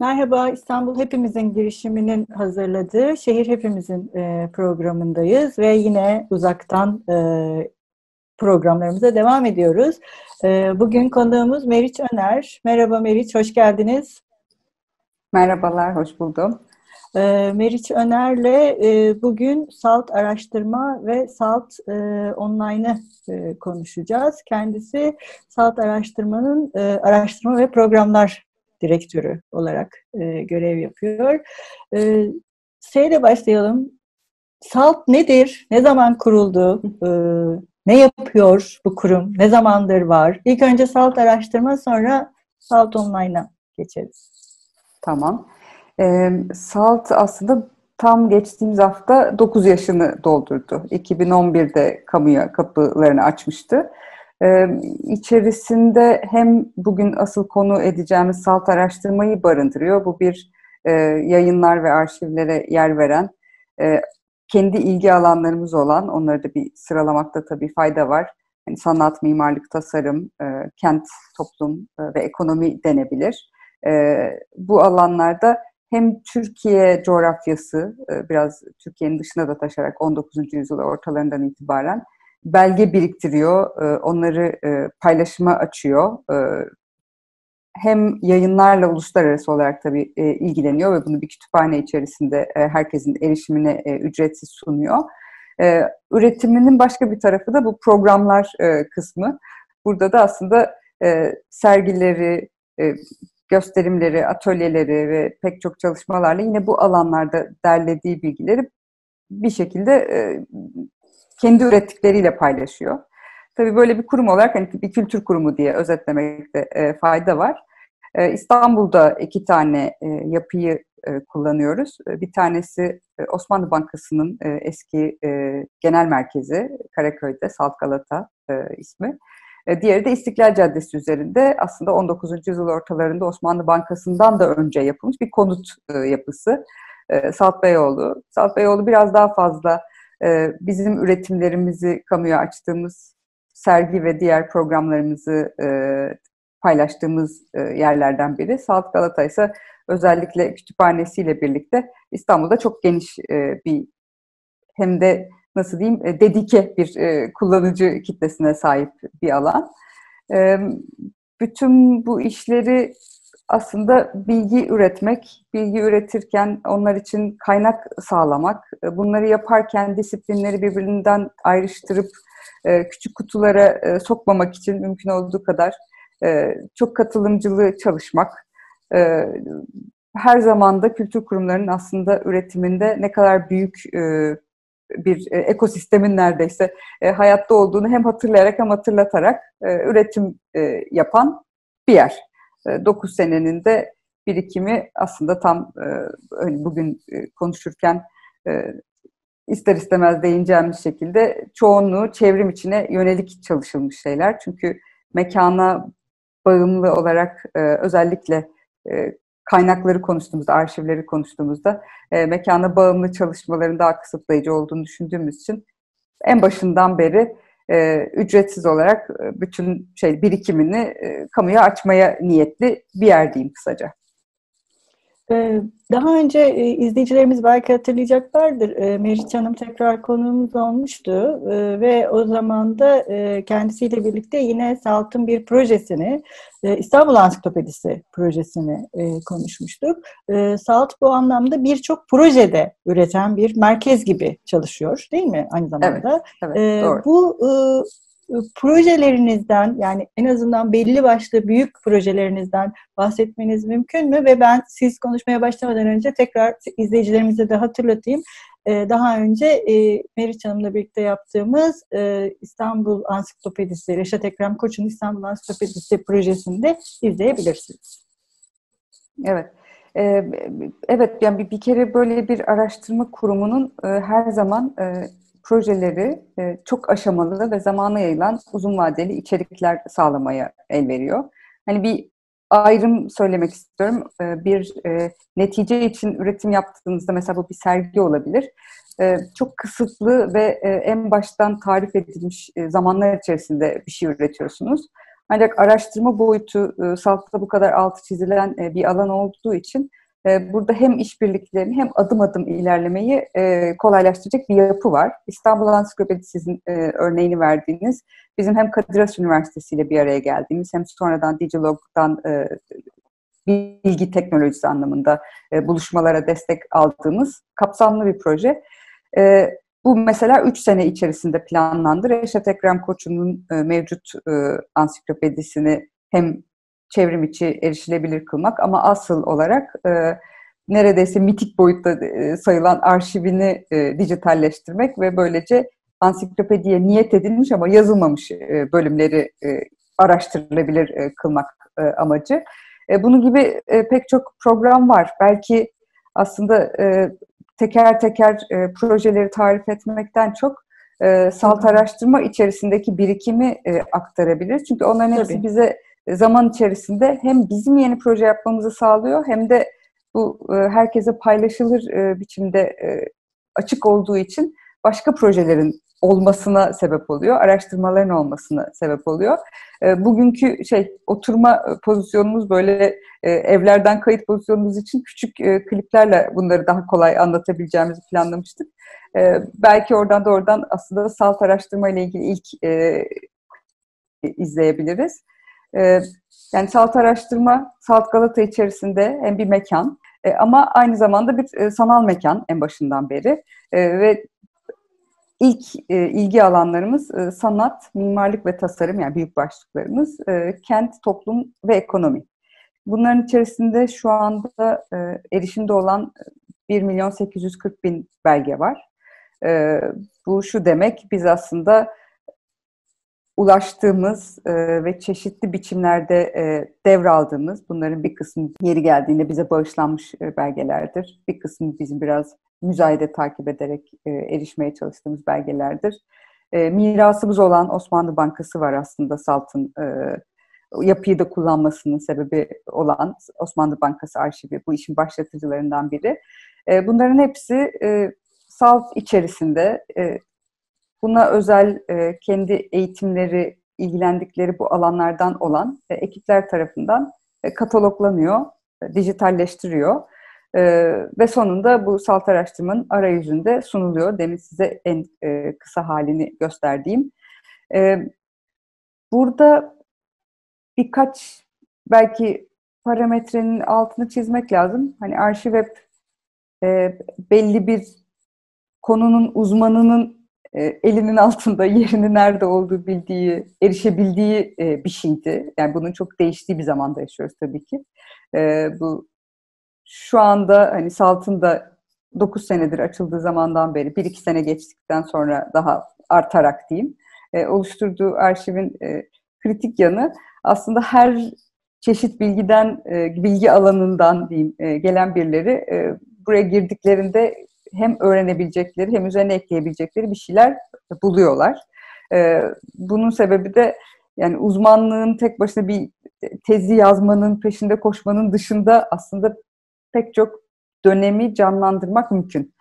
Merhaba, İstanbul Hepimizin girişiminin hazırladığı Şehir Hepimizin e, programındayız ve yine uzaktan e, programlarımıza devam ediyoruz. E, bugün konuğumuz Meriç Öner. Merhaba Meriç, hoş geldiniz. Merhabalar, hoş buldum. Meriç Öner'le bugün SALT araştırma ve SALT online'ı konuşacağız. Kendisi SALT araştırmanın araştırma ve programlar direktörü olarak e, görev yapıyor. E, şeyle başlayalım. SALT nedir? Ne zaman kuruldu? E, ne yapıyor bu kurum? Ne zamandır var? İlk önce SALT araştırma sonra SALT online'a geçeriz. Tamam. E, SALT aslında tam geçtiğimiz hafta 9 yaşını doldurdu. 2011'de kamuya kapılarını açmıştı. Ee, içerisinde hem bugün asıl konu edeceğimiz salt araştırmayı barındırıyor. Bu bir yayınlar ve arşivlere yer veren, kendi ilgi alanlarımız olan, onları da bir sıralamakta tabii fayda var. Yani sanat, mimarlık, tasarım, kent, toplum ve ekonomi denebilir. Bu alanlarda hem Türkiye coğrafyası, biraz Türkiye'nin dışına da taşarak 19. yüzyıl ortalarından itibaren belge biriktiriyor, e, onları e, paylaşıma açıyor. E, hem yayınlarla uluslararası olarak tabii ilgileniyor ve bunu bir kütüphane içerisinde herkesin erişimine ücretsiz sunuyor. Üretiminin başka bir tarafı da bu programlar kısmı. Burada da aslında sergileri, gösterimleri, atölyeleri ve pek çok çalışmalarla yine bu alanlarda derlediği bilgileri bir şekilde kendi ürettikleriyle paylaşıyor. Tabii böyle bir kurum olarak hani bir kültür kurumu diye özetlemekte e, fayda var. E, İstanbul'da iki tane e, yapıyı e, kullanıyoruz. E, bir tanesi e, Osmanlı Bankası'nın e, eski e, genel merkezi Karaköy'de, Salt Galata e, ismi. E, diğeri de İstiklal Caddesi üzerinde aslında 19. yüzyıl ortalarında Osmanlı Bankası'ndan da önce yapılmış bir konut e, yapısı. E, Salt Beyoğlu. Salt Beyoğlu biraz daha fazla bizim üretimlerimizi kamuya açtığımız sergi ve diğer programlarımızı e, paylaştığımız e, yerlerden biri. Salt Galata ise özellikle kütüphanesiyle birlikte İstanbul'da çok geniş e, bir hem de nasıl diyeyim dedike bir kullanıcı kitlesine sahip bir alan. Bütün bu işleri aslında bilgi üretmek, bilgi üretirken onlar için kaynak sağlamak, e, bunları yaparken disiplinleri birbirinden ayrıştırıp e, küçük kutulara e, sokmamak için mümkün olduğu kadar çok katılımcılığı çalışmak, her zaman da kültür kurumlarının aslında üretiminde ne kadar büyük bir ekosistemin neredeyse hayatta olduğunu hem hatırlayarak hem hatırlatarak üretim yapan bir yer. 9 senenin de birikimi aslında tam e, hani bugün e, konuşurken e, ister istemez değineceğimiz şekilde çoğunluğu çevrim içine yönelik çalışılmış şeyler. Çünkü mekana bağımlı olarak özellikle kaynakları konuştuğumuzda, arşivleri konuştuğumuzda mekana bağımlı çalışmaların daha kısıtlayıcı olduğunu düşündüğümüz için en başından beri e, ücretsiz olarak e, bütün şey birikimini e, kamuya açmaya niyetli bir yer diyeyim kısaca. Ee, daha önce e, izleyicilerimiz belki hatırlayacaklardır. E, Meriç Hanım tekrar konuğumuz olmuştu e, ve o zaman da kendisiyle birlikte yine SALT'ın bir projesini, İstanbul Ansiklopedisi projesini konuşmuştuk. SALT bu anlamda birçok projede üreten bir merkez gibi çalışıyor değil mi aynı zamanda? Evet, evet doğru. Bu projelerinizden yani en azından belli başlı büyük projelerinizden bahsetmeniz mümkün mü? Ve ben siz konuşmaya başlamadan önce tekrar izleyicilerimize de hatırlatayım. Ee, daha önce e, Meriç Hanım'la birlikte yaptığımız e, İstanbul Ansiklopedisi, Reşat Ekrem Koç'un İstanbul Ansiklopedisi projesinde izleyebilirsiniz. Evet. Ee, evet, yani bir kere böyle bir araştırma kurumunun e, her zaman projeleri e, çok aşamalı ve zamana yayılan uzun vadeli içerikler sağlamaya el veriyor. Hani bir ayrım söylemek istiyorum. E, bir e, netice için üretim yaptığınızda mesela bu bir sergi olabilir. Çok kısıtlı ve en baştan tarif edilmiş zamanlar içerisinde bir şey üretiyorsunuz. Ancak araştırma boyutu e, SALT'ta bu kadar altı çizilen bir alan olduğu için burada hem işbirliklerini hem adım adım ilerlemeyi e, kolaylaştıracak bir yapı var. İstanbul Ansiklopedisi sizin e, örneğini verdiğiniz bizim hem Kadir Has Üniversitesi ile bir araya geldiğimiz hem sonradan Digilog'dan e, bilgi teknolojisi anlamında buluşmalara destek aldığımız kapsamlı bir proje. Bu mesela 3 sene içerisinde planlandı. Reşat Ekrem Koçu'nun mevcut ansiklopedisini hem çevrim içi erişilebilir kılmak ama asıl olarak e, neredeyse mitik boyutta e, sayılan arşivini e, dijitalleştirmek ve böylece ansiklopediye niyet edilmiş ama yazılmamış e, bölümleri e, araştırılabilir e, kılmak e, amacı. E, bunun gibi e, pek çok program var. Belki aslında e, teker teker e, projeleri tarif etmekten çok e, salt araştırma içerisindeki birikimi e, aktarabilir. Çünkü onların hepsi Tabii. bize zaman içerisinde hem bizim yeni proje yapmamızı sağlıyor hem de bu e, herkese paylaşılır e, biçimde e, açık olduğu için başka projelerin olmasına sebep oluyor, araştırmaların olmasına sebep oluyor. E, bugünkü şey oturma pozisyonumuz böyle e, evlerden kayıt pozisyonumuz için küçük e, kliplerle bunları daha kolay anlatabileceğimizi planlamıştık. E, belki oradan da oradan aslında salt araştırma ile ilgili ilk e, izleyebiliriz. E, yani salt araştırma, Salt Galata içerisinde hem bir mekan e, ama aynı zamanda bir e, sanal mekan en başından beri e, ve ilk ilgi alanlarımız sanat, mimarlık ve tasarım yani büyük başlıklarımız, kent, toplum ve ekonomi. Bunların içerisinde şu anda erişimde olan 1 milyon 840 bin belge var. Bu şu demek, biz aslında ulaştığımız e, ve çeşitli biçimlerde e, devraldığımız, bunların bir kısmı yeri geldiğinde bize bağışlanmış e, belgelerdir. Bir kısmı bizim biraz müzayede takip ederek e, erişmeye çalıştığımız belgelerdir. E, mirasımız olan Osmanlı Bankası var aslında Salt'ın e, yapıyı da kullanmasının sebebi olan Osmanlı Bankası arşivi bu işin başlatıcılarından biri. E, bunların hepsi e, Salt içerisinde e, buna özel e, kendi eğitimleri, ilgilendikleri bu alanlardan olan e, ekipler tarafından e, kataloglanıyor, e, dijitalleştiriyor. Ve sonunda bu salt araştırmanın arayüzünde sunuluyor. Demin size en kısa halini gösterdiğim. Burada birkaç belki parametrenin altını çizmek lazım. Hani arşiv hep belli bir konunun uzmanının elinin altında yerinin nerede olduğu bildiği, erişebildiği e, bir şeydi. Yani bunun çok değiştiği bir zamanda yaşıyoruz tabii ki. E, bu şu anda hani Salt'ın da 9 senedir açıldığı zamandan beri, 1-2 sene geçtikten sonra daha artarak diyeyim, e, oluşturduğu arşivin e, kritik yanı aslında her çeşit bilgiden, bilgi alanından diyeyim gelen birileri buraya girdiklerinde hem öğrenebilecekleri hem üzerine ekleyebilecekleri bir şeyler buluyorlar. E, bunun sebebi de yani uzmanlığın tek başına bir tezi yazmanın, peşinde koşmanın dışında aslında pek çok dönemi canlandırmak mümkün.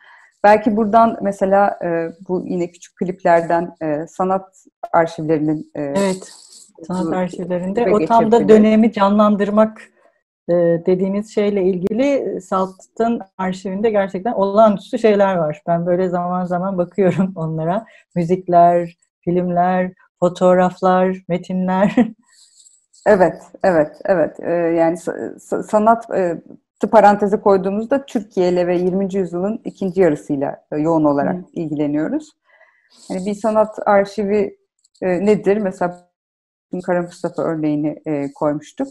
Belki buradan mesela e, bu yine küçük kliplerden e, sanat arşivlerinin e, Evet. Sanat arşivlerinde o tam da dönemi canlandırmak e, dediğiniz şeyle ilgili Salt'ın arşivinde gerçekten olağanüstü şeyler var. Ben böyle zaman zaman bakıyorum onlara. Müzikler, filmler, fotoğraflar, metinler. Evet, evet, evet. Ee, yani sanat e, paranteze koyduğumuzda Türkiye ile ve 20. yüzyılın ikinci yarısıyla e, yoğun olarak Hı. ilgileniyoruz. Yani bir sanat arşivi e, nedir? Mesela Kara Mustafa örneğini e, koymuştuk.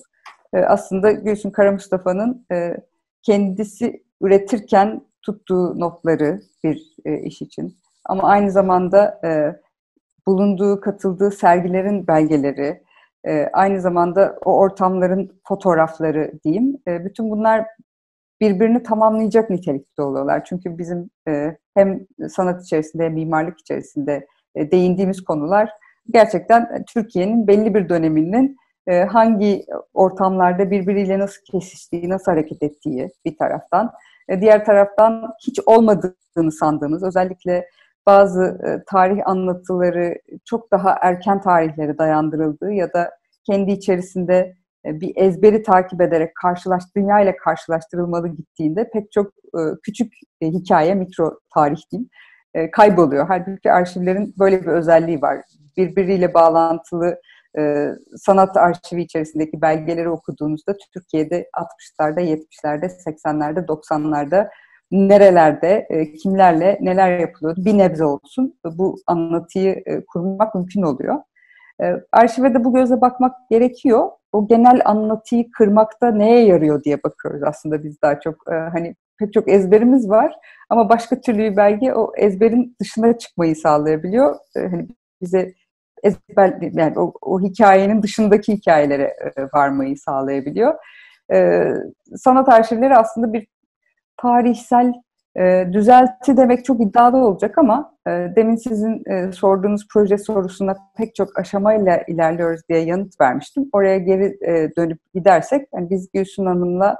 E, aslında Gülsün Kara Mustafa'nın e, kendisi üretirken tuttuğu notları bir e, iş için ama aynı zamanda bulunduğu, katıldığı sergilerin belgeleri, aynı zamanda o ortamların fotoğrafları diyeyim. Bütün bunlar birbirini tamamlayacak nitelikte oluyorlar. Çünkü bizim hem sanat içerisinde hem mimarlık içerisinde değindiğimiz konular gerçekten Türkiye'nin belli bir döneminin e, hangi ortamlarda birbiriyle nasıl kesiştiği, nasıl hareket ettiği bir taraftan. E, diğer taraftan hiç olmadığını sandığımız, özellikle bazı e, tarih anlatıları çok daha erken tarihlere dayandırıldığı ya da kendi içerisinde e, bir ezberi takip ederek karşılaş, dünya ile karşılaştırılmalı gittiğinde pek çok e, küçük e, hikaye, mikro tarih diyeyim, kayboluyor. Halbuki arşivlerin böyle bir özelliği var. Birbiriyle bağlantılı sanat arşivi içerisindeki belgeleri okuduğunuzda Türkiye'de 60'larda, 70'lerde, 80'lerde, 90'larda nerelerde, kimlerle neler yapılıyordu bir nebze olsun bu anlatıyı kurmak mümkün oluyor. Arşive de bu göze bakmak gerekiyor o genel anlatıyı kırmakta neye yarıyor diye bakıyoruz aslında biz daha çok. E, hani pek çok ezberimiz var ama başka türlü bir belge o ezberin dışına çıkmayı sağlayabiliyor. E, hani bize ezber yani o, o hikayenin dışındaki hikayelere varmayı sağlayabiliyor. E, sanat arşivleri aslında bir tarihsel e, düzelti demek çok iddialı olacak ama e, demin sizin sorduğunuz proje sorusuna pek çok aşamayla ilerliyoruz diye yanıt vermiştim. Oraya geri dönüp gidersek yani biz Gülsün Hanım'la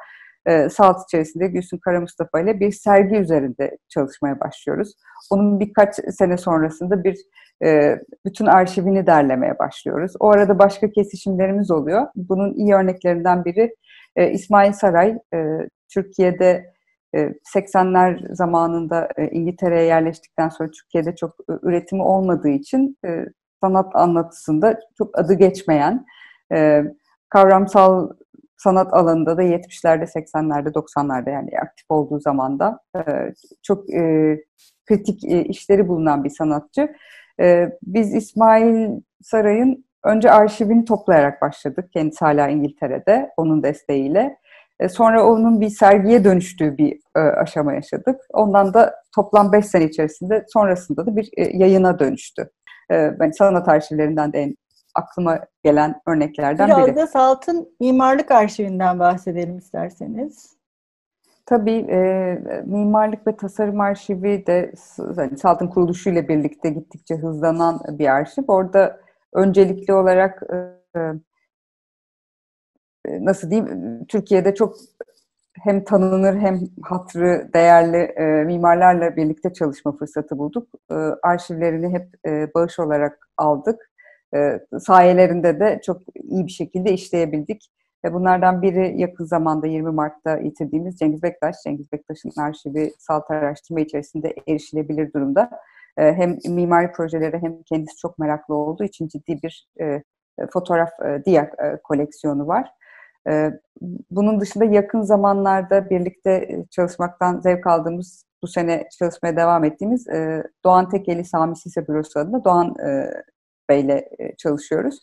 e, Salt içerisinde Gülsün Kara Mustafa ile bir sergi üzerinde çalışmaya başlıyoruz. Onun birkaç sene sonrasında bir e, bütün arşivini derlemeye başlıyoruz. O arada başka kesişimlerimiz oluyor. Bunun iyi örneklerinden biri e, İsmail Saray, e, Türkiye'de 80'ler e, zamanında e, İngiltere'ye yerleştikten sonra Türkiye'de çok e, üretimi olmadığı için sanat anlatısında çok adı geçmeyen, kavramsal sanat alanında da 70'lerde, 80'lerde, 90'larda yani aktif olduğu zamanda çok kritik işleri bulunan bir sanatçı. Biz İsmail Saray'ın önce arşivini toplayarak başladık. Kendisi hala İngiltere'de, onun desteğiyle. E, sonra onun bir sergiye dönüştüğü bir e, aşama yaşadık. Ondan da toplam 5 sene içerisinde sonrasında da bir e, yayına dönüştü. Ben sanat arşivlerinden de en aklıma gelen örneklerden Biraz biri. Biraz da Salt'ın mimarlık arşivinden bahsedelim isterseniz. Tabii e, mimarlık ve tasarım arşivi de yani Salt'ın kuruluşuyla birlikte gittikçe hızlanan bir arşiv. Orada öncelikli olarak e, e, nasıl diyeyim Türkiye'de çok hem tanınır hem hatrı değerli e, mimarlarla birlikte çalışma fırsatı bulduk. E, arşivlerini hep e, bağış olarak aldık. E, sayelerinde de çok iyi bir şekilde işleyebildik. E, bunlardan biri yakın zamanda 20 Mart'ta yitirdiğimiz Cengiz Bektaş. Cengiz Bektaş'ın arşivi salt araştırma içerisinde erişilebilir durumda. E, hem mimari projeleri hem kendisi çok meraklı olduğu için ciddi bir e, fotoğraf e, diyak e, koleksiyonu var. Ee, bunun dışında yakın zamanlarda birlikte çalışmaktan zevk aldığımız, bu sene çalışmaya devam ettiğimiz Doğan Tekeli Sami Sise Bürosu adına Doğan Bey'le çalışıyoruz.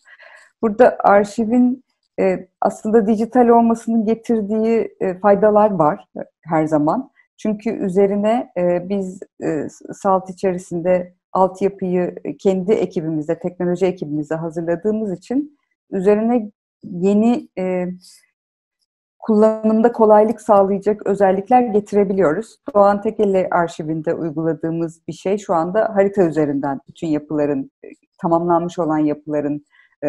Burada arşivin aslında dijital olmasının getirdiği faydalar var her zaman. Çünkü üzerine biz SALT içerisinde altyapıyı kendi ekibimizde, teknoloji ekibimizde hazırladığımız için üzerine yeni e, kullanımda kolaylık sağlayacak özellikler getirebiliyoruz. Doğan Tekeli arşivinde uyguladığımız bir şey şu anda harita üzerinden bütün yapıların, e, tamamlanmış olan yapıların e,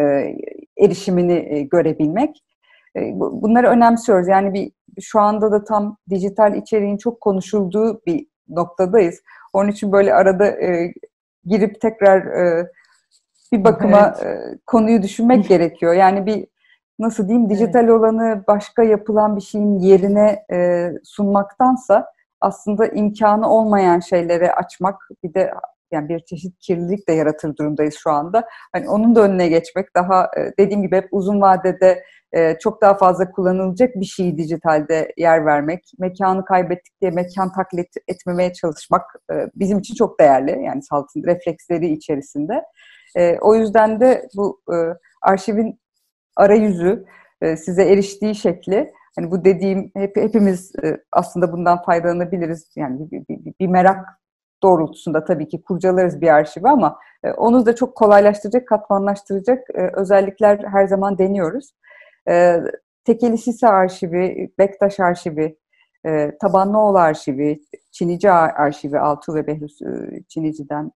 erişimini e, görebilmek. E, bunları önemsiyoruz. Yani bir şu anda da tam dijital içeriğin çok konuşulduğu bir noktadayız. Onun için böyle arada e, girip tekrar e, bir bakıma evet. e, konuyu düşünmek gerekiyor. Yani bir nasıl diyeyim dijital evet. olanı başka yapılan bir şeyin yerine e, sunmaktansa aslında imkanı olmayan şeyleri açmak bir de yani bir çeşit kirlilik de yaratır durumdayız şu anda. Hani onun da önüne geçmek daha e, dediğim gibi hep uzun vadede e, çok daha fazla kullanılacak bir şeyi dijitalde yer vermek, mekanı kaybettik diye mekan taklit etmemeye çalışmak e, bizim için çok değerli. Yani saltın refleksleri içerisinde. O yüzden de bu arşivin arayüzü, size eriştiği şekli, hani bu dediğim hep hepimiz aslında bundan faydalanabiliriz. Yani bir, bir, bir merak doğrultusunda tabii ki kurcalarız bir arşivi ama e, onu da çok kolaylaştıracak, katmanlaştıracak özellikler her zaman deniyoruz. Tekeli Sisa arşivi, Bektaş arşivi, Tabanlıoğlu arşivi, Çinici arşivi, Altuğ ve Behlül Çinici'den,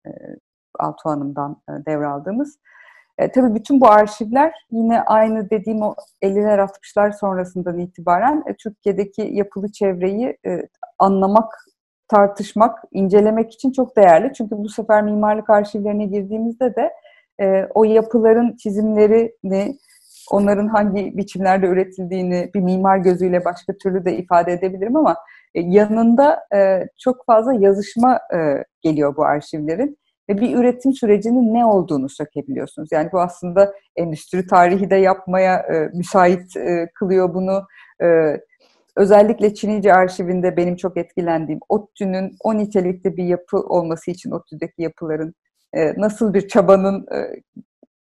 Altuğ Hanım'dan devraldığımız e, tabii bütün bu arşivler yine aynı dediğim o 50'ler 60'lar sonrasından itibaren e, Türkiye'deki yapılı çevreyi e, anlamak, tartışmak, incelemek için çok değerli. Çünkü bu sefer mimarlık arşivlerine girdiğimizde de e, o yapıların çizimlerini onların hangi biçimlerde üretildiğini bir mimar gözüyle başka türlü de ifade edebilirim ama e, yanında e, çok fazla yazışma e, geliyor bu arşivlerin ve bir üretim sürecinin ne olduğunu sökebiliyorsunuz. Yani bu aslında endüstri tarihi de yapmaya e, müsait e, kılıyor bunu. E, özellikle Çinice arşivinde benim çok etkilendiğim ODTÜ'nün o nitelikte bir yapı olması için ODTÜ'deki yapıların e, nasıl bir çabanın e,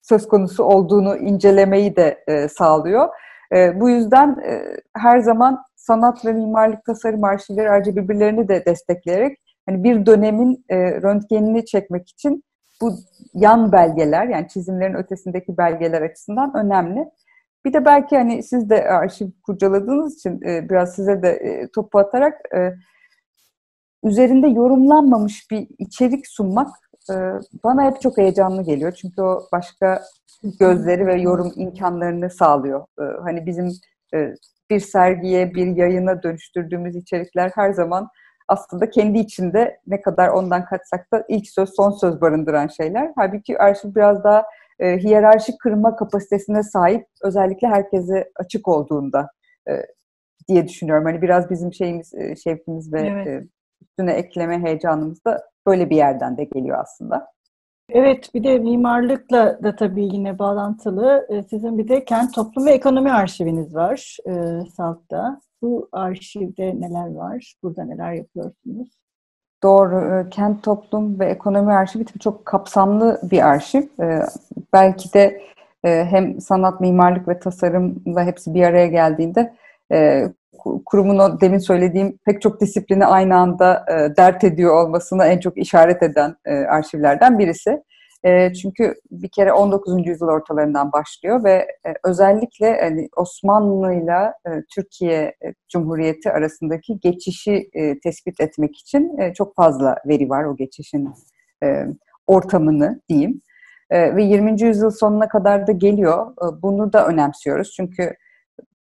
söz konusu olduğunu incelemeyi de e, sağlıyor. E, bu yüzden e, her zaman sanat ve mimarlık tasarım arşivleri ayrıca birbirlerini de destekleyerek hani bir dönemin e, röntgenini çekmek için bu yan belgeler yani çizimlerin ötesindeki belgeler açısından önemli. Bir de belki hani siz de arşiv kurcaladığınız için e, biraz size de e, topu atarak e, üzerinde yorumlanmamış bir içerik sunmak bana hep çok heyecanlı geliyor. Çünkü o başka gözleri ve yorum imkanlarını sağlıyor. Hani bizim bir sergiye, bir yayına dönüştürdüğümüz içerikler her zaman aslında kendi içinde ne kadar ondan kaçsak da ilk söz son söz barındıran şeyler. Halbuki arşiv biraz daha e, hiyerarşik kırma kapasitesine sahip özellikle herkese açık olduğunda e, diye düşünüyorum. Hani biraz bizim şeyimiz, e, şevkimiz ve evet. e, üstüne ekleme heyecanımız da böyle bir yerden de geliyor aslında. Evet, bir de mimarlıkla da tabii yine bağlantılı. E, sizin bir de kent toplum ve ekonomi arşiviniz var e, SALT'ta. Bu arşivde neler var? Burada neler yapıyorsunuz? Doğru. E, kent Toplum ve Ekonomi Arşivi tabii çok kapsamlı bir arşiv. E, belki de e, hem sanat, mimarlık ve tasarımla hepsi bir araya geldiğinde kurumun o demin söylediğim pek çok disiplini aynı anda dert ediyor olmasına en çok işaret eden arşivlerden birisi. E, çünkü bir kere 19. yüzyıl ortalarından başlıyor ve e, özellikle hani Osmanlı'yla e, Türkiye e, Cumhuriyeti arasındaki geçişi e, tespit etmek için e, çok fazla veri var o geçişin e, ortamını diyeyim. E, ve 20. yüzyıl sonuna kadar da geliyor. E, bunu da önemsiyoruz çünkü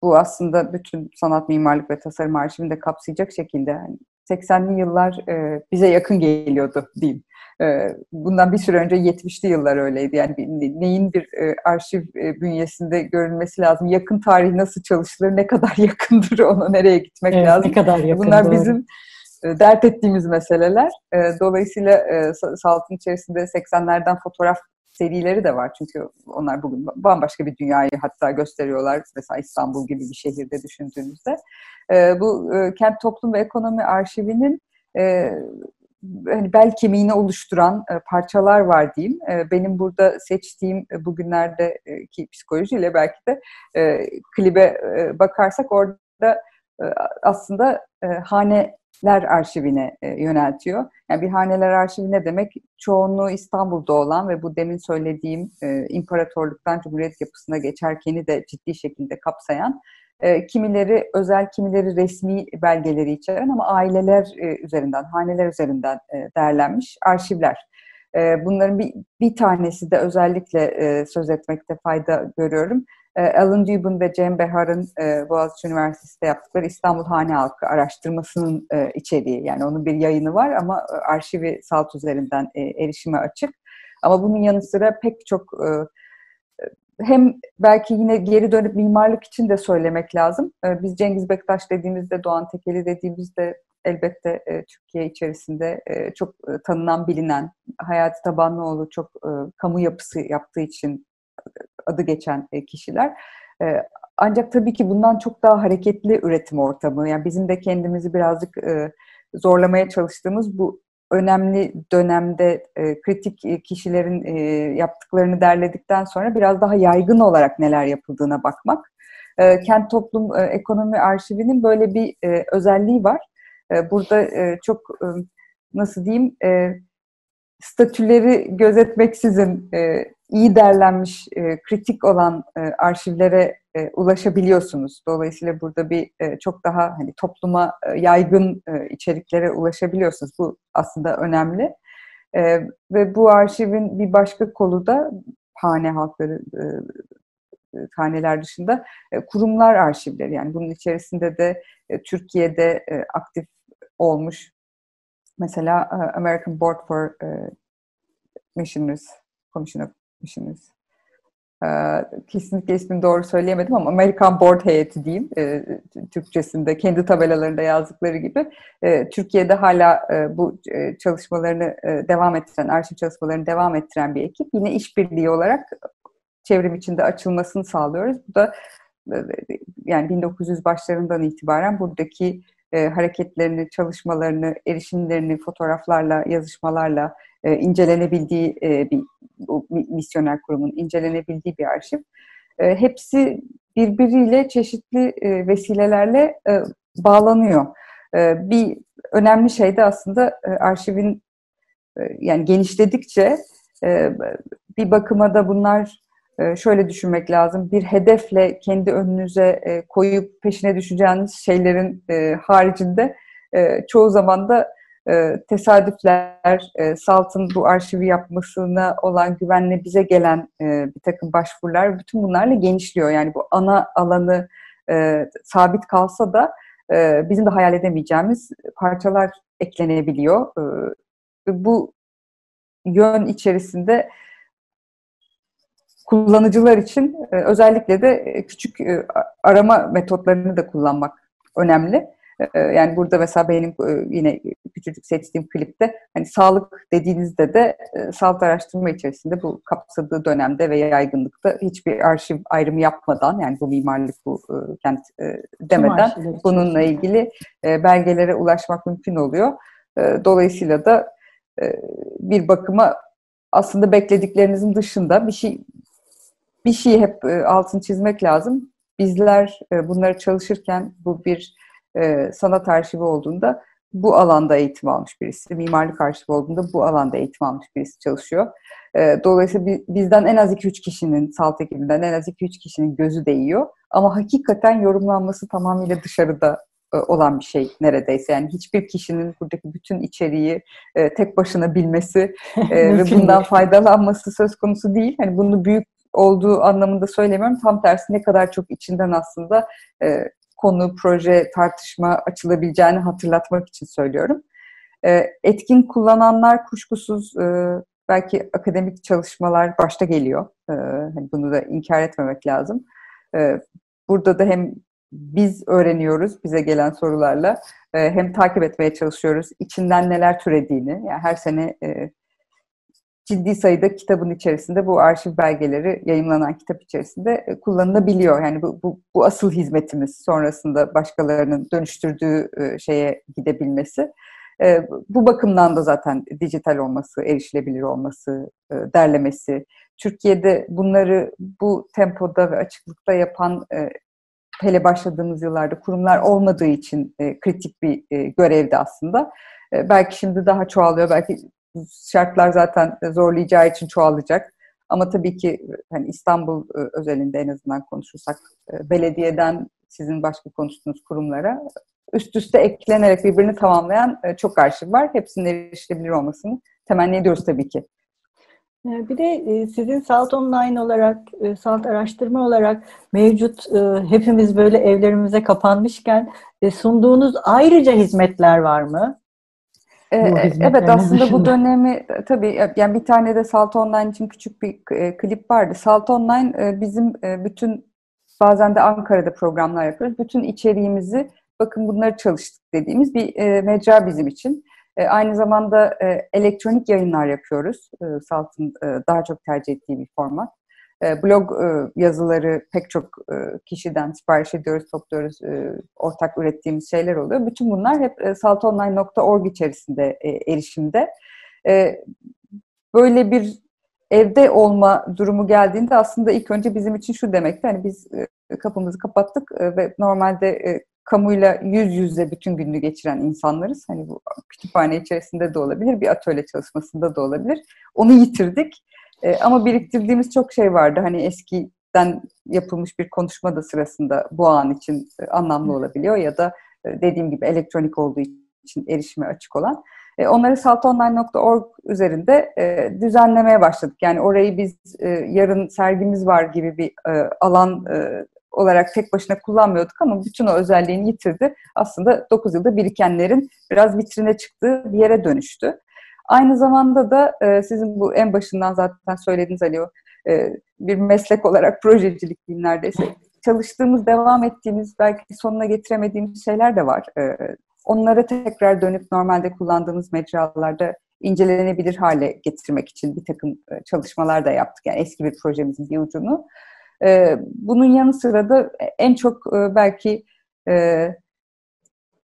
bu aslında bütün sanat, mimarlık ve tasarım arşivini de kapsayacak şekilde yani 80'li yıllar e, bize yakın geliyordu diyeyim. E, bundan bir süre önce 70'li yıllar öyleydi. Yani neyin bir e, arşiv e, bünyesinde görülmesi lazım? Yakın tarih nasıl çalışılır? Ne kadar yakındır ona nereye gitmek evet, lazım? Ne kadar yakın, Bunlar doğru. bizim e, dert ettiğimiz meseleler. E, dolayısıyla e, Salt'ın içerisinde 80'lerden fotoğraf serileri de var. Çünkü onlar bugün bambaşka bir dünyayı hatta gösteriyorlar. Mesela İstanbul gibi bir şehirde düşündüğünüzde. E, bu e, Kent Toplum ve Ekonomi Arşivi'nin e, hani bel kemiğini oluşturan e, parçalar var diyeyim. Benim burada seçtiğim bugünlerdeki psikolojiyle belki de klibe bakarsak orada aslında hane Haneler Arşivine e, yöneltiyor. Yani bir Haneler Arşivi ne demek? Çoğunluğu İstanbul'da olan ve bu demin söylediğim e, imparatorluktan Cumhuriyet yapısına geçerkeni de ciddi şekilde kapsayan e, kimileri özel, kimileri resmi belgeleri içeren ama aileler e, üzerinden, haneler üzerinden e, değerlenmiş arşivler. E, bunların bir, bir tanesi de özellikle söz etmekte fayda görüyorum. E, Alan Dubin ve Cem Behar'ın e, Boğaziçi Üniversitesi'nde yaptıkları İstanbul Hane Halkı araştırmasının e, içeriği. Yani onun bir yayını var ama e, arşivi salt üzerinden erişime açık. Ama bunun yanı sıra pek çok hem belki yine geri dönüp mimarlık için de söylemek lazım. Biz Cengiz Bektaş dediğimizde, Doğan Tekeli dediğimizde elbette Türkiye içerisinde çok tanınan, bilinen, Hayati Tabanlıoğlu çok kamu yapısı yaptığı için adı geçen e, kişiler. E, ancak tabii ki bundan çok daha hareketli üretim ortamı. Yani bizim de kendimizi birazcık e, zorlamaya çalıştığımız bu önemli dönemde kritik kişilerin yaptıklarını derledikten sonra biraz daha yaygın olarak neler yapıldığına bakmak. Kent Toplum Ekonomi Arşivi'nin böyle bir özelliği var. burada çok nasıl diyeyim statüleri gözetmeksizin iyi derlenmiş, e, kritik olan e, arşivlere e, ulaşabiliyorsunuz. Dolayısıyla burada bir çok daha hani topluma yaygın içeriklere ulaşabiliyorsunuz. Bu aslında önemli. Ve bu arşivin bir başka kolu da hane halkları e, haneler dışında kurumlar arşivleri. Yani bunun içerisinde de Türkiye'de aktif olmuş mesela American Board for Missioners, Commission of düşünüz. kesinlikle ismini doğru söyleyemedim ama Amerikan Board Heyeti diyeyim Türkçesinde kendi tabelalarında yazdıkları gibi Türkiye'de hala bu çalışmalarını devam ettiren, arşiv çalışmalarını devam ettiren bir ekip. Yine işbirliği olarak çevrim içinde açılmasını sağlıyoruz. Bu da yani 1900 başlarından itibaren buradaki e, hareketlerini, çalışmalarını, erişimlerini fotoğraflarla, yazışmalarla e, incelenebildiği e, bir bu misyoner kurumun incelenebildiği bir arşiv. E, hepsi birbiriyle çeşitli e, vesilelerle bağlanıyor. Bir önemli şey de aslında arşivin yani genişledikçe bir bakıma da bunlar şöyle düşünmek lazım. Bir hedefle kendi önünüze koyup peşine düşeceğiniz şeylerin haricinde çoğu zaman da tesadüfler, Salt'ın bu arşivi yapmasına olan güvenle bize gelen bir takım başvurular, bütün bunlarla genişliyor. Yani bu ana alanı sabit kalsa da bizim de hayal edemeyeceğimiz parçalar eklenebiliyor. Bu yön içerisinde kullanıcılar için e, özellikle de e, küçük e, arama metotlarını da kullanmak önemli. Yani burada mesela benim yine küçücük seçtiğim klipte hani sağlık dediğinizde de sağlık araştırma içerisinde bu kapsadığı dönemde ve yaygınlıkta hiçbir arşiv ayrımı yapmadan yani bu mimarlık bu kent demeden bununla ilgili belgelere ulaşmak mümkün oluyor. Dolayısıyla da bir bakıma aslında beklediklerinizin dışında bir şey bir şeyi hep e, altını çizmek lazım. Bizler e, bunları çalışırken bu bir e, sanat arşivi olduğunda bu alanda eğitim almış birisi, mimarlık arşivi olduğunda bu alanda eğitim almış birisi çalışıyor. E, dolayısıyla bizden en az 2-3 kişinin, salt ekibinden en az 2-3 kişinin gözü değiyor. Ama hakikaten yorumlanması tamamıyla dışarıda e, olan bir şey neredeyse. Yani hiçbir kişinin buradaki bütün içeriği e, tek başına bilmesi e, ve bundan faydalanması söz konusu değil. Hani bunu büyük olduğu anlamında söylemiyorum. Tam tersi ne kadar çok içinden aslında e, konu, proje, tartışma açılabileceğini hatırlatmak için söylüyorum. E, etkin kullananlar kuşkusuz e, belki akademik çalışmalar başta geliyor. E, hani bunu da inkar etmemek lazım. E, burada da hem biz öğreniyoruz bize gelen sorularla e, hem takip etmeye çalışıyoruz içinden neler türediğini. Yani her sene e, ciddi sayıda kitabın içerisinde bu arşiv belgeleri yayınlanan kitap içerisinde e, kullanılabiliyor. Yani bu, bu, bu asıl hizmetimiz sonrasında başkalarının dönüştürdüğü e, şeye gidebilmesi. E, bu bakımdan da zaten dijital olması, erişilebilir olması, derlemesi. Türkiye'de bunları bu tempoda ve açıklıkta yapan hele başladığımız yıllarda kurumlar olmadığı için kritik bir görevdi aslında. belki şimdi daha çoğalıyor, belki şartlar zaten zorlayacağı için çoğalacak. Ama tabii ki hani İstanbul e, özelinde en azından konuşursak e, belediyeden sizin başka konuştuğunuz kurumlara üst üste eklenerek birbirini tamamlayan e, çok arşiv var. Hepsinin erişilebilir olmasını temenni ediyoruz tabii ki. Bir de sizin Salt Online olarak, Salt araştırma olarak mevcut hepimiz böyle evlerimize kapanmışken sunduğunuz ayrıca hizmetler var mı? Ee, evet aslında bu dönemi e, tabii e, yani bir tane de Salt Online için küçük bir e, klip vardı. Salt Online bizim bütün bazen de Ankara'da programlar yapıyoruz. Bütün içeriğimizi bakın bunları çalıştık dediğimiz bir mecra bizim için. Aynı zamanda elektronik yayınlar yapıyoruz. Salt'ın daha çok tercih ettiği bir format. E, blog e, yazıları pek çok e, kişiden sipariş ediyoruz, topluyoruz, ortak ürettiğimiz şeyler oluyor. Bütün bunlar hep saltonline.org içerisinde erişimde. Böyle bir evde olma durumu geldiğinde aslında ilk önce bizim için şu demekti. Hani biz kapımızı kapattık ve normalde kamuyla yüz yüze bütün gününü geçiren insanlarız. Hani bu kütüphane içerisinde de olabilir, bir atölye çalışmasında da olabilir. Onu yitirdik e, ama biriktirdiğimiz çok şey vardı. Hani eskiden yapılmış bir konuşma da sırasında bu an için e, anlamlı olabiliyor ya da e, dediğim gibi elektronik olduğu için erişime açık olan. E, onları saltonline.org üzerinde e, düzenlemeye başladık. Yani orayı biz e, yarın sergimiz var gibi bir e, alan e, olarak tek başına kullanmıyorduk ama bütün o özelliğini yitirdi. Aslında 9 yılda birikenlerin biraz vitrine çıktığı bir yere dönüştü. Aynı zamanda da e, sizin bu en başından zaten söylediğiniz Ali o e, bir meslek olarak projecilik diyeyim neredeyse. Çalıştığımız, devam ettiğimiz, belki sonuna getiremediğimiz şeyler de var. E, onlara tekrar dönüp normalde kullandığımız mecralarda incelenebilir hale getirmek için bir takım e, çalışmalar da yaptık. Yani eski bir projemizin bir ucunu. E, bunun yanı sıra da en çok e, belki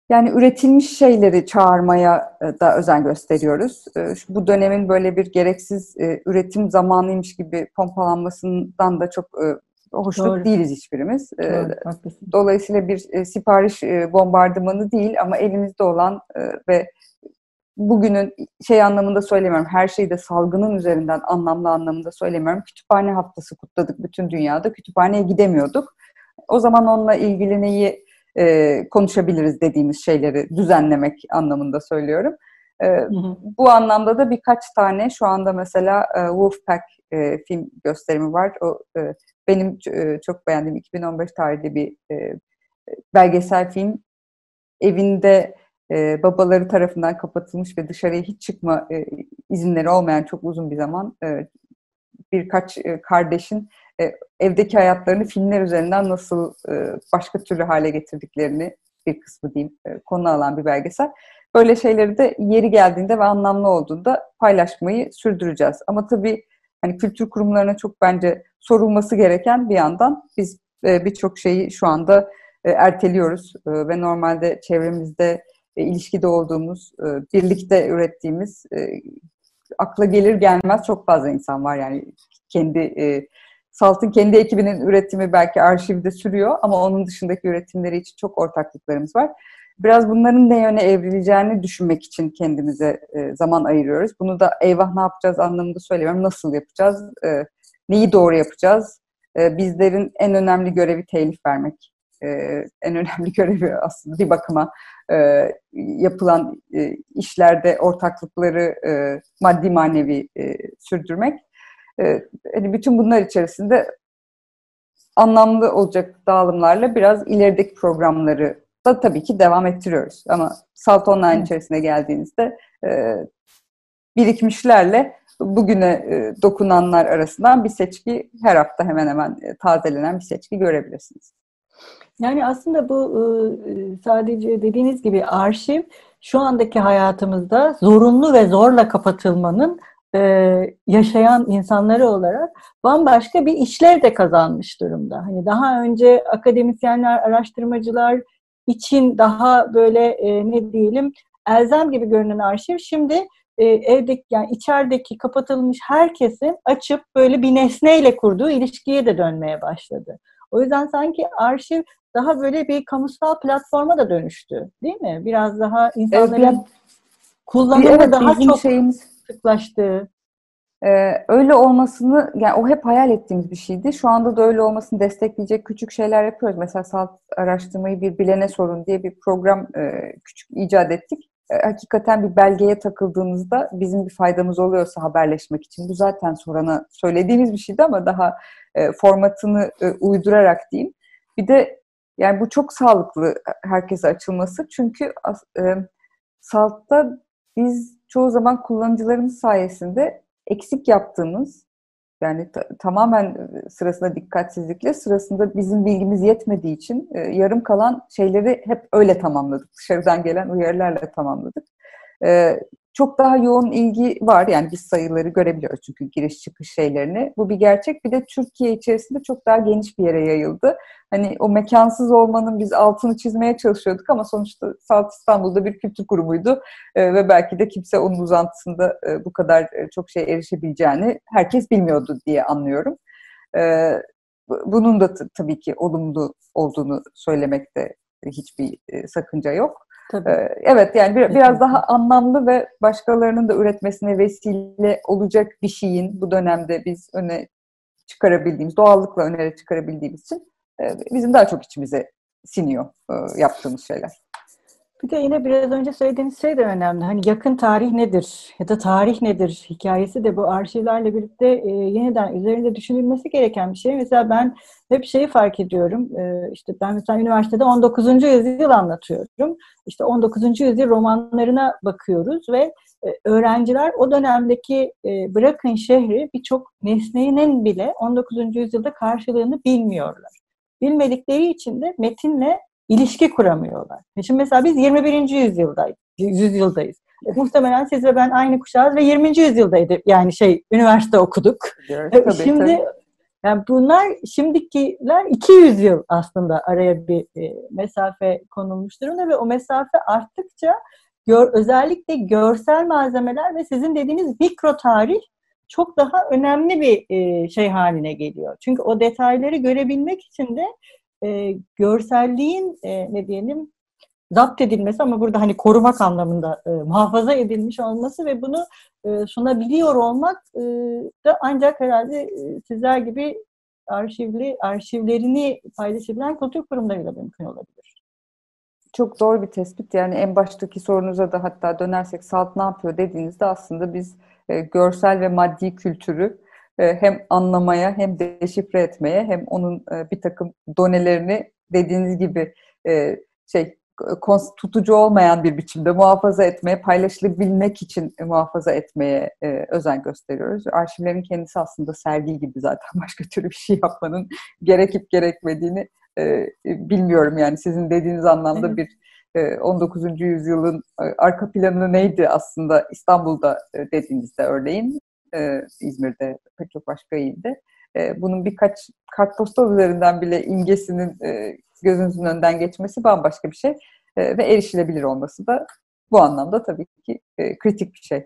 yani üretilmiş şeyleri çağırmaya da özen gösteriyoruz. Bu dönemin böyle bir gereksiz üretim zamanıymış gibi pompalanmasından da çok hoşnut Doğru. değiliz hiçbirimiz. Doğru, Dolayısıyla bir sipariş bombardımanı değil ama elimizde olan ve bugünün şey anlamında söylemiyorum, her şeyi de salgının üzerinden anlamlı anlamında söylemiyorum. Kütüphane haftası kutladık bütün dünyada. Kütüphaneye gidemiyorduk. O zaman onunla ilgili neyi e, konuşabiliriz dediğimiz şeyleri düzenlemek anlamında söylüyorum. E, hı hı. Bu anlamda da birkaç tane şu anda mesela e, Wolfpack e, film gösterimi var. O e, benim e, çok beğendiğim 2015 tarihli bir e, belgesel film. Evinde e, babaları tarafından kapatılmış ve dışarıya hiç çıkma e, izinleri olmayan çok uzun bir zaman e, birkaç e, kardeşin e, evdeki hayatlarını filmler üzerinden nasıl e, başka türlü hale getirdiklerini bir kısmı diyeyim e, konu alan bir belgesel. Böyle şeyleri de yeri geldiğinde ve anlamlı olduğunda paylaşmayı sürdüreceğiz. Ama tabii hani kültür kurumlarına çok bence sorulması gereken bir yandan biz birçok şeyi şu anda erteliyoruz ve normalde çevremizde ilişkide olduğumuz, birlikte ürettiğimiz e, akla gelir gelmez çok fazla insan var yani kendi e, Salt'ın kendi ekibinin üretimi belki arşivde sürüyor ama onun dışındaki üretimleri için çok ortaklıklarımız var. Biraz bunların ne yöne evrileceğini düşünmek için kendimize e, zaman ayırıyoruz. Bunu da eyvah ne yapacağız anlamında söylemiyorum. Nasıl yapacağız? E, neyi doğru yapacağız? E, bizlerin en önemli görevi telif vermek. En önemli görevi aslında bir bakıma yapılan işlerde ortaklıkları maddi manevi sürdürmek. E, hani bütün bunlar içerisinde anlamlı olacak dağılımlarla biraz ilerideki programları da tabii ki devam ettiriyoruz. Ama Salt Online içerisine geldiğinizde e, birikmişlerle bugüne e, dokunanlar arasından bir seçki her hafta hemen hemen e, tazelenen bir seçki görebilirsiniz. Yani aslında bu sadece dediğiniz gibi arşiv şu andaki hayatımızda zorunlu ve zorla kapatılmanın e, yaşayan insanları olarak bambaşka bir işlev de kazanmış durumda. Hani daha önce akademisyenler, araştırmacılar için daha böyle e, ne diyelim elzem gibi görünen arşiv şimdi evdeki yani içerideki kapatılmış herkesin açıp böyle bir nesneyle kurduğu ilişkiye de dönmeye başladı. O yüzden sanki arşiv daha böyle bir kamusal platforma da dönüştü. Değil mi? Biraz daha insanların evet, kullanımı evet, daha çok şeyimiz, sıklaştı. Ee, öyle olmasını, yani o hep hayal ettiğimiz bir şeydi. Şu anda da öyle olmasını destekleyecek küçük şeyler yapıyoruz. Mesela salt araştırmayı bir bilene sorun diye bir program e, küçük icat ettik. E, hakikaten bir belgeye takıldığımızda bizim bir faydamız oluyorsa haberleşmek için. Bu zaten sorana söylediğimiz bir şeydi ama daha e, formatını e, uydurarak diyeyim. Bir de yani bu çok sağlıklı herkese açılması. Çünkü e, Salt'ta biz çoğu zaman kullanıcılarımız sayesinde eksik yaptığımız yani tamamen sırasında dikkatsizlikle sırasında bizim bilgimiz yetmediği için e, yarım kalan şeyleri hep öyle tamamladık. Dışarıdan gelen uyarılarla tamamladık. E, çok daha yoğun ilgi var. Yani biz sayıları görebiliyoruz çünkü giriş çıkış şeylerini. Bu bir gerçek. Bir de Türkiye içerisinde çok daha geniş bir yere yayıldı. Hani o mekansız olmanın biz altını çizmeye çalışıyorduk ama sonuçta Salt İstanbul'da bir kültür kurumuydu. Ee, ve belki de kimse onun uzantısında e, bu kadar e, çok şey erişebileceğini herkes bilmiyordu diye anlıyorum. Ee, bunun da tabii ki olumlu olduğunu söylemekte hiçbir e, sakınca yok. Tabii. Ee, evet yani bir, biraz daha anlamlı ve başkalarının da üretmesine vesile olacak bir şeyin bu dönemde biz öne çıkarabildiğimiz, doğallıkla öne çıkarabildiğimiz için e, bizim daha çok içimize siniyor e, yaptığımız şeyler. Bir de yine biraz önce söylediğiniz şey de önemli. Hani yakın tarih nedir ya da tarih nedir hikayesi de bu arşivlerle birlikte e, yeniden üzerinde düşünülmesi gereken bir şey. Mesela ben hep şeyi fark ediyorum. E, işte ben mesela üniversitede 19. yüzyıl anlatıyorum. İşte 19. yüzyıl romanlarına bakıyoruz ve öğrenciler o dönemdeki bırakın şehri birçok nesnenin bile 19. yüzyılda karşılığını bilmiyorlar. Bilmedikleri için de metinle ilişki kuramıyorlar. Şimdi mesela biz 21. yüzyıldayız. yüzyıldayız. E, muhtemelen siz ve ben aynı kuşağız ve 20. yüzyıldaydı. Yani şey üniversite okuduk. Evet, tabii, Şimdi tabii. Yani bunlar şimdikiler 200 yıl aslında araya bir e, mesafe konulmuş durumda ve o mesafe arttıkça gör, özellikle görsel malzemeler ve sizin dediğiniz mikro tarih çok daha önemli bir e, şey haline geliyor. Çünkü o detayları görebilmek için de e, görselliğin e, ne diyelim zapt edilmesi ama burada hani korumak anlamında e, muhafaza edilmiş olması ve bunu e, sunabiliyor olmak e, da ancak herhalde e, sizler gibi arşivli arşivlerini paylaşabilen kültür kurumlarıyla mümkün olabilir. Çok doğru bir tespit. Yani en baştaki sorunuza da hatta dönersek SALT ne yapıyor dediğinizde aslında biz e, görsel ve maddi kültürü hem anlamaya hem deşifre etmeye hem onun e, bir takım donelerini dediğiniz gibi e, şey tutucu olmayan bir biçimde muhafaza etmeye, paylaşılabilmek için muhafaza etmeye e, özen gösteriyoruz. Arşivlerin kendisi aslında sergi gibi zaten başka türlü bir şey yapmanın gerekip gerekmediğini e, bilmiyorum yani sizin dediğiniz anlamda evet. bir e, 19. yüzyılın e, arka planı neydi aslında İstanbul'da e, dediğinizde örneğin e, İzmir'de pek çok başka ilde. E, bunun birkaç kartpostal üzerinden bile imgesinin e, gözünüzün önünden geçmesi bambaşka bir şey e, ve erişilebilir olması da bu anlamda tabii ki e, kritik bir şey.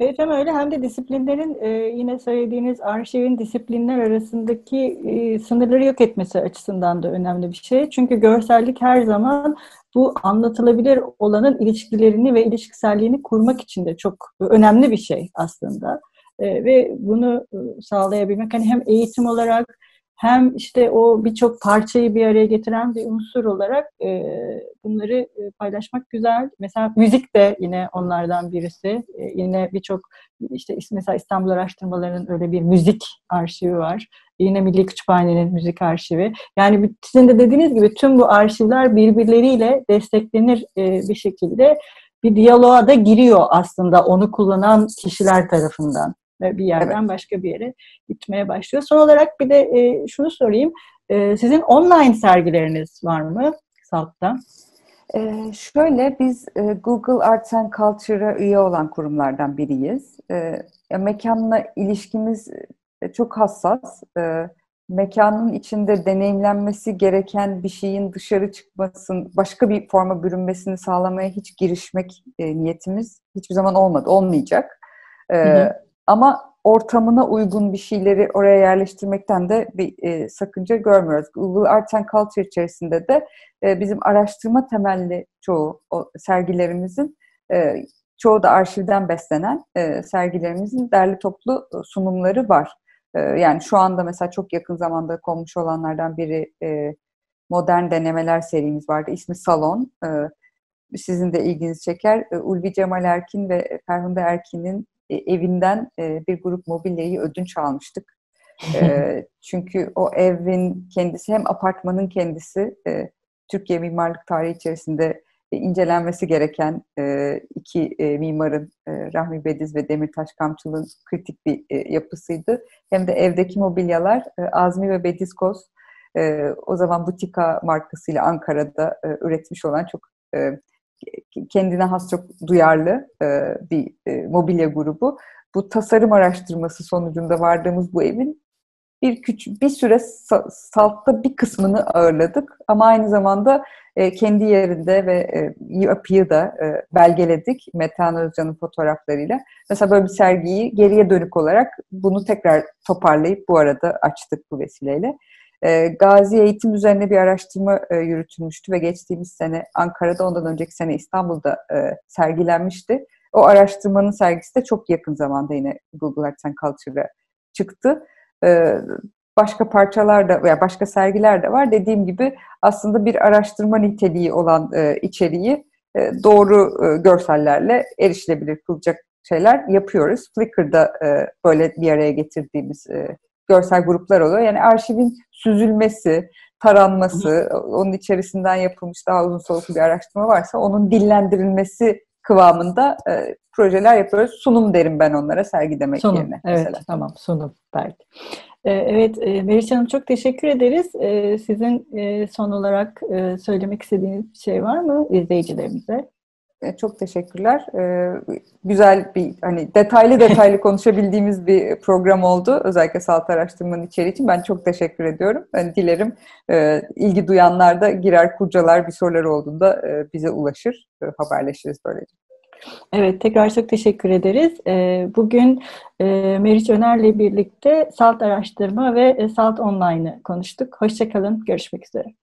Evet hem öyle hem de disiplinlerin e, yine söylediğiniz arşivin disiplinler arasındaki e, sınırları yok etmesi açısından da önemli bir şey. Çünkü görsellik her zaman bu anlatılabilir olanın ilişkilerini ve ilişkiselliğini kurmak için de çok önemli bir şey aslında. E, ve bunu e, sağlayabilmek hani hem eğitim olarak hem işte o birçok parçayı bir araya getiren bir unsur olarak e, bunları e, paylaşmak güzel. Mesela müzik de yine onlardan birisi. E, yine birçok işte mesela İstanbul Araştırmaları'nın öyle bir müzik arşivi var. Yine Milli Kütüphane'nin müzik arşivi. Yani sizin de dediğiniz gibi tüm bu arşivler birbirleriyle desteklenir e, bir şekilde bir diyaloğa da giriyor aslında onu kullanan kişiler tarafından bir yerden evet. başka bir yere gitmeye başlıyor. Son olarak bir de e, şunu sorayım. E, sizin online sergileriniz var mı SALT'ta? Ee, şöyle biz e, Google Arts and Culture'a üye olan kurumlardan biriyiz. E, mekanla ilişkimiz e, çok hassas. E, mekanın içinde deneyimlenmesi gereken bir şeyin dışarı çıkmasın, başka bir forma bürünmesini sağlamaya hiç girişmek e, niyetimiz hiçbir zaman olmadı, olmayacak. E, hı hı. Ama ortamına uygun bir şeyleri oraya yerleştirmekten de bir e, sakınca görmüyoruz. Google Arts Culture içerisinde de e, bizim araştırma temelli çoğu o sergilerimizin e, çoğu da arşivden beslenen e, sergilerimizin derli toplu e, sunumları var. E, yani şu anda mesela çok yakın zamanda konmuş olanlardan biri e, modern denemeler serimiz vardı. İsmi Salon. E, sizin de ilginizi çeker. E, Ulvi Cemal Erkin ve Ferhunde Erkin'in e, evinden e, bir grup mobilyayı ödünç almıştık. E, çünkü o evin kendisi hem apartmanın kendisi Türkiye mimarlık tarihi içerisinde incelenmesi gereken iki mimarın Rahmi Bediz ve Demirtaş Kamçılı'nın kritik bir yapısıydı. Hem de evdeki mobilyalar Azmi ve Bedizkoz o zaman Butika markasıyla Ankara'da üretmiş olan çok kendine has çok duyarlı e, bir e, mobilya grubu. Bu tasarım araştırması sonucunda vardığımız bu evin bir küçük bir süre saltta bir kısmını ağırladık ama aynı zamanda e, kendi yerinde ve yapıyı da belgeledik Metehan Özcan'ın fotoğraflarıyla. Mesela böyle bir sergiyi geriye dönük olarak bunu tekrar toparlayıp bu arada açtık bu vesileyle. E, Gazi eğitim üzerine bir araştırma e, yürütülmüştü ve geçtiğimiz sene Ankara'da, ondan önceki sene İstanbul'da e, sergilenmişti. O araştırmanın sergisi de çok yakın zamanda yine Google Arts and Culture'a çıktı. E, başka parçalar da veya başka sergiler de var. Dediğim gibi aslında bir araştırma niteliği olan e, içeriği doğru görsellerle erişilebilir kılacak şeyler yapıyoruz. Flickr'da böyle bir araya getirdiğimiz görsel gruplar oluyor. Yani arşivin süzülmesi, taranması, onun içerisinden yapılmış daha uzun soluklu bir araştırma varsa onun dillendirilmesi kıvamında e, projeler yapıyoruz. Sunum derim ben onlara sergi demek sunum, yerine. Evet mesela. tamam sunum belki. Ee, evet Meriç Hanım çok teşekkür ederiz. Ee, sizin son olarak söylemek istediğiniz bir şey var mı izleyicilerimize? E, çok teşekkürler. Ee, güzel bir hani detaylı detaylı konuşabildiğimiz bir program oldu. Özellikle sağlık araştırmanın içeriği için ben çok teşekkür ediyorum. Dilerim e, ilgi duyanlar da girer kurcalar bir soruları olduğunda e, bize ulaşır. E, haberleşiriz böylece. Evet, tekrar çok teşekkür ederiz. E, bugün e, Meriç Öner'le birlikte SALT araştırma ve SALT Online'ı konuştuk. Hoşçakalın, görüşmek üzere.